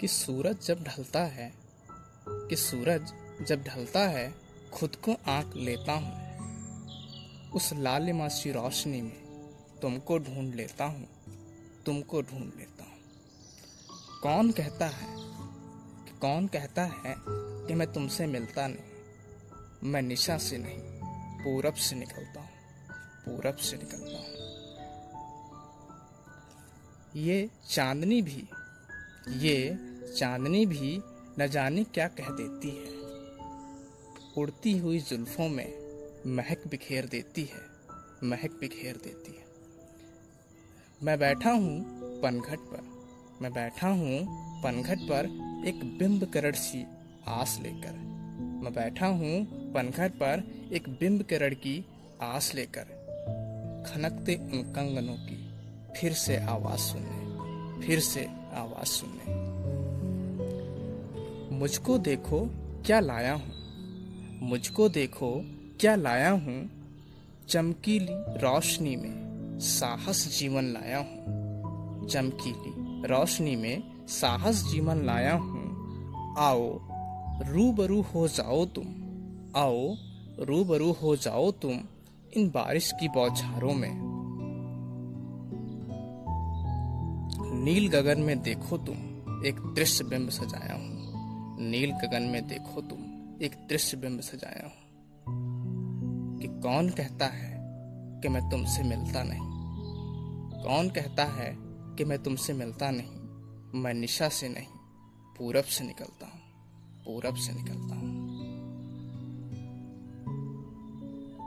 कि सूरज जब ढलता है, कि सूरज जब ढलता है, खुद को आंक लेता हूँ। उस लालिमासी रोशनी में तुमको ढूंढ लेता हूँ, तुमको ढूंढ लेता हूँ। कौन कहता है कि कौन कहता है कि मैं तुमसे मिलता नहीं? मैं निशा से नहीं, पूरब से निकलता हूँ, पूरब से निकलता हूँ। ये चांदनी भी, ये चांदनी भी न जाने क्या कह देती है। उड़ती हुई जुल्फों में महक बिखेर देती है, महक बिखेर देती है। मैं बैठा हूँ पनघट पर, मैं बैठा हूँ पनघट पर एक बिंब करण सी आस लेकर। मैं बैठा हूँ पनघट पर एक बिंब करण की आस लेकर। खनकते उन कंगनों की फिर से आवाज़ सुनने, फिर से आवाज़ सुनने। मुझको देखो, क्या लाया हूँ। मुझको देखो, क्या लाया हूँ। चमकीली रोशनी में साहस जीवन लाया हूँ। चमकीली रोशनी में साहस जीवन लाया हूँ। आओ, रूबरू हो जाओ तुम। आओ, रूबरू हो जाओ तुम इन बारिश की बौछारों में। नील गगन में देखो तुम, एक दृश्य बिंब सजाया हूँ। नील गगन में देखो तुम, एक दृश्य बिंब सजाया हूँ। कि कौन कहता है कि मैं तुमसे मिलता नहीं? कौन कहता है कि मैं तुमसे मिलता नहीं? मैं निशा से नहीं, पूरब से निकलता हूँ, पूरब से निकलता हूँ।